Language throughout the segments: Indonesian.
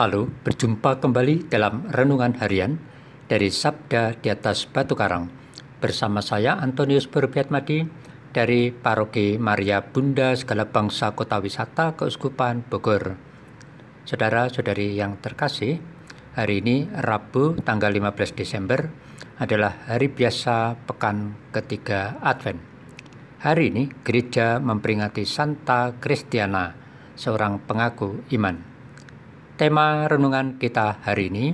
Halo, berjumpa kembali dalam renungan harian dari Sabda di atas Batu Karang. Bersama saya Antonius Berbiatmadi dari Paroki Maria Bunda Segala Bangsa Kota Wisata Keuskupan Bogor. Saudara-saudari yang terkasih, hari ini Rabu tanggal 15 Desember adalah hari biasa pekan ketiga Advent. Hari ini gereja memperingati Santa Kristiana, seorang pengaku iman. Tema renungan kita hari ini,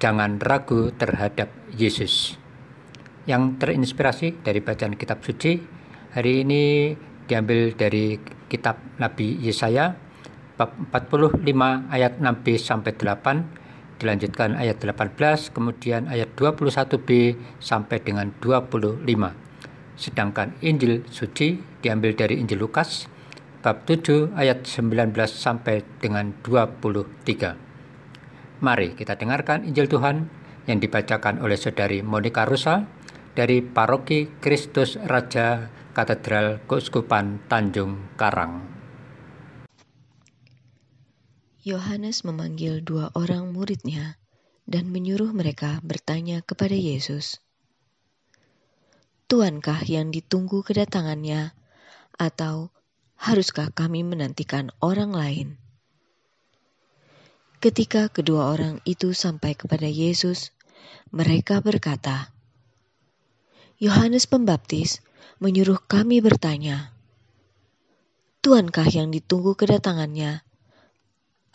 jangan ragu terhadap Yesus. Yang terinspirasi dari bacaan kitab suci, hari ini diambil dari kitab Nabi Yesaya bab 45 ayat 6b sampai 8, dilanjutkan ayat 18, kemudian ayat 21b sampai dengan 25. Sedangkan Injil suci diambil dari Injil Lukas bab 7 ayat 19 sampai dengan 23. Mari kita dengarkan Injil Tuhan yang dibacakan oleh Saudari Monica Rosa dari Paroki Kristus Raja Katedral Keuskupan Tanjung Karang. Yohanes memanggil dua orang muridnya dan menyuruh mereka bertanya kepada Yesus, Tuankah yang ditunggu kedatangannya, atau haruskah kami menantikan orang lain? Ketika kedua orang itu sampai kepada Yesus, mereka berkata, "Yohanes Pembaptis menyuruh kami bertanya, Tuankah yang ditunggu kedatangannya,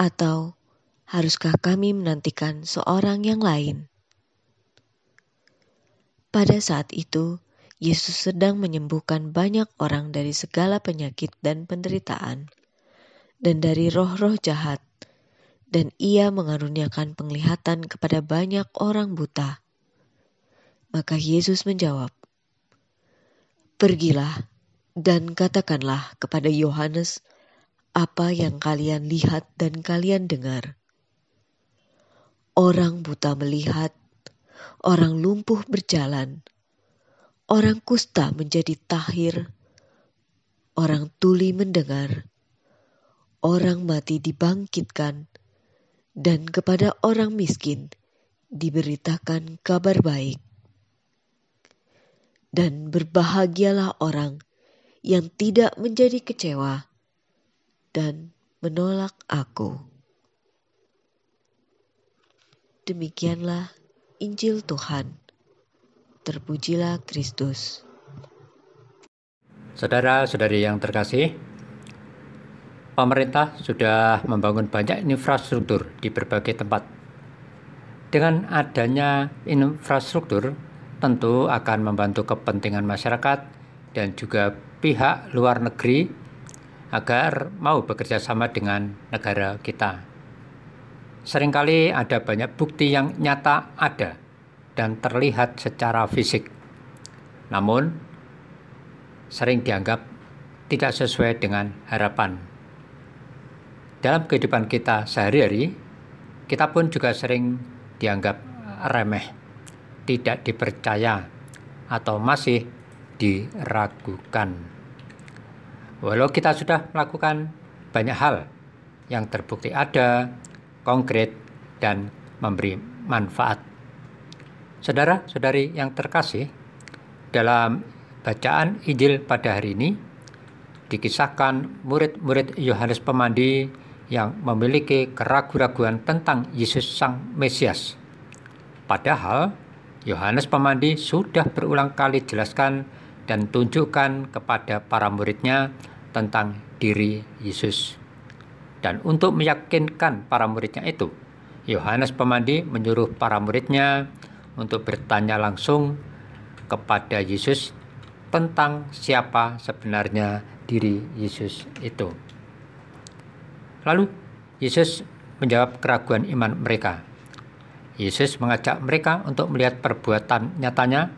atau haruskah kami menantikan seorang yang lain?" Pada saat itu, Yesus sedang menyembuhkan banyak orang dari segala penyakit dan penderitaan, dan dari roh-roh jahat, dan ia mengaruniakan penglihatan kepada banyak orang buta. Maka Yesus menjawab, "Pergilah dan katakanlah kepada Yohanes apa yang kalian lihat dan kalian dengar. Orang buta melihat, orang lumpuh berjalan." Orang kusta menjadi tahir, orang tuli mendengar, orang mati dibangkitkan, dan kepada orang miskin diberitakan kabar baik. Dan berbahagialah orang yang tidak menjadi kecewa dan menolak aku. Demikianlah Injil Tuhan. Terpujilah Kristus. Saudara-saudari yang terkasih, pemerintah sudah membangun banyak infrastruktur di berbagai tempat. Dengan adanya infrastruktur, tentu akan membantu kepentingan masyarakat dan juga pihak luar negeri agar mau bekerja sama dengan negara kita. Seringkali ada banyak bukti yang nyata ada dan terlihat secara fisik. Namun, sering dianggap tidak sesuai dengan harapan. Dalam kehidupan kita sehari-hari, kita pun juga sering dianggap remeh, tidak dipercaya, atau masih diragukan. Walau kita sudah melakukan banyak hal yang terbukti ada, konkret, dan memberi manfaat. Saudara-saudari yang terkasih, dalam bacaan Injil pada hari ini dikisahkan murid-murid Yohanes Pemandi yang memiliki keraguan-raguan tentang Yesus Sang Mesias. Padahal Yohanes Pemandi sudah berulang kali jelaskan dan tunjukkan kepada para muridnya tentang diri Yesus. Dan untuk meyakinkan para muridnya itu, Yohanes Pemandi menyuruh para muridnya untuk bertanya langsung kepada Yesus tentang siapa sebenarnya diri Yesus itu. Lalu Yesus menjawab keraguan iman mereka. Yesus mengajak mereka untuk melihat perbuatan nyatanya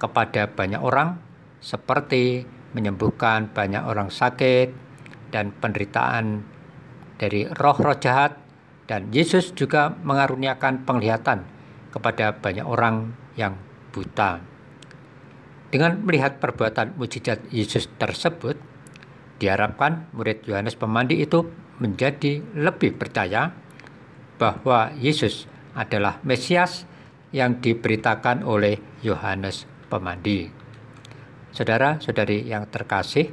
kepada banyak orang seperti menyembuhkan banyak orang sakit dan penderitaan dari roh-roh jahat dan Yesus juga mengaruniakan penglihatan kepada banyak orang yang buta. Dengan melihat perbuatan mujizat Yesus tersebut, diharapkan murid Yohanes Pemandi itu menjadi lebih percaya bahwa Yesus adalah Mesias yang diberitakan oleh Yohanes Pemandi. Saudara-saudari yang terkasih,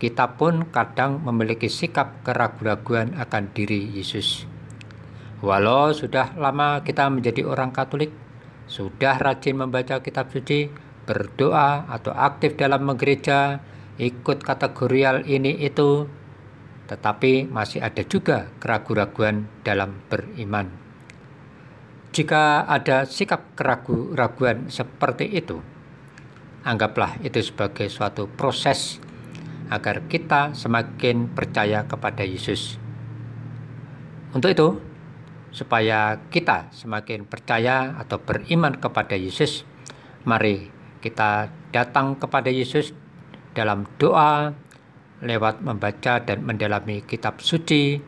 kita pun kadang memiliki sikap keraguan-raguan akan diri Yesus. Walau sudah lama kita menjadi orang Katolik, sudah rajin membaca kitab suci, berdoa atau aktif dalam menggereja, ikut kategorial ini itu, tetapi masih ada juga keraguan-raguan dalam beriman. Jika ada sikap keraguan-raguan seperti itu, anggaplah itu sebagai suatu proses agar kita semakin percaya kepada Yesus. Untuk itu, supaya kita semakin percaya atau beriman kepada Yesus, mari kita datang kepada Yesus dalam doa, lewat membaca dan mendalami kitab suci,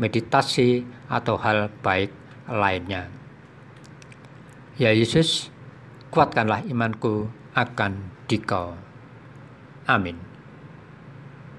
meditasi, atau hal baik lainnya. Ya Yesus, kuatkanlah imanku akan dikau. Amin.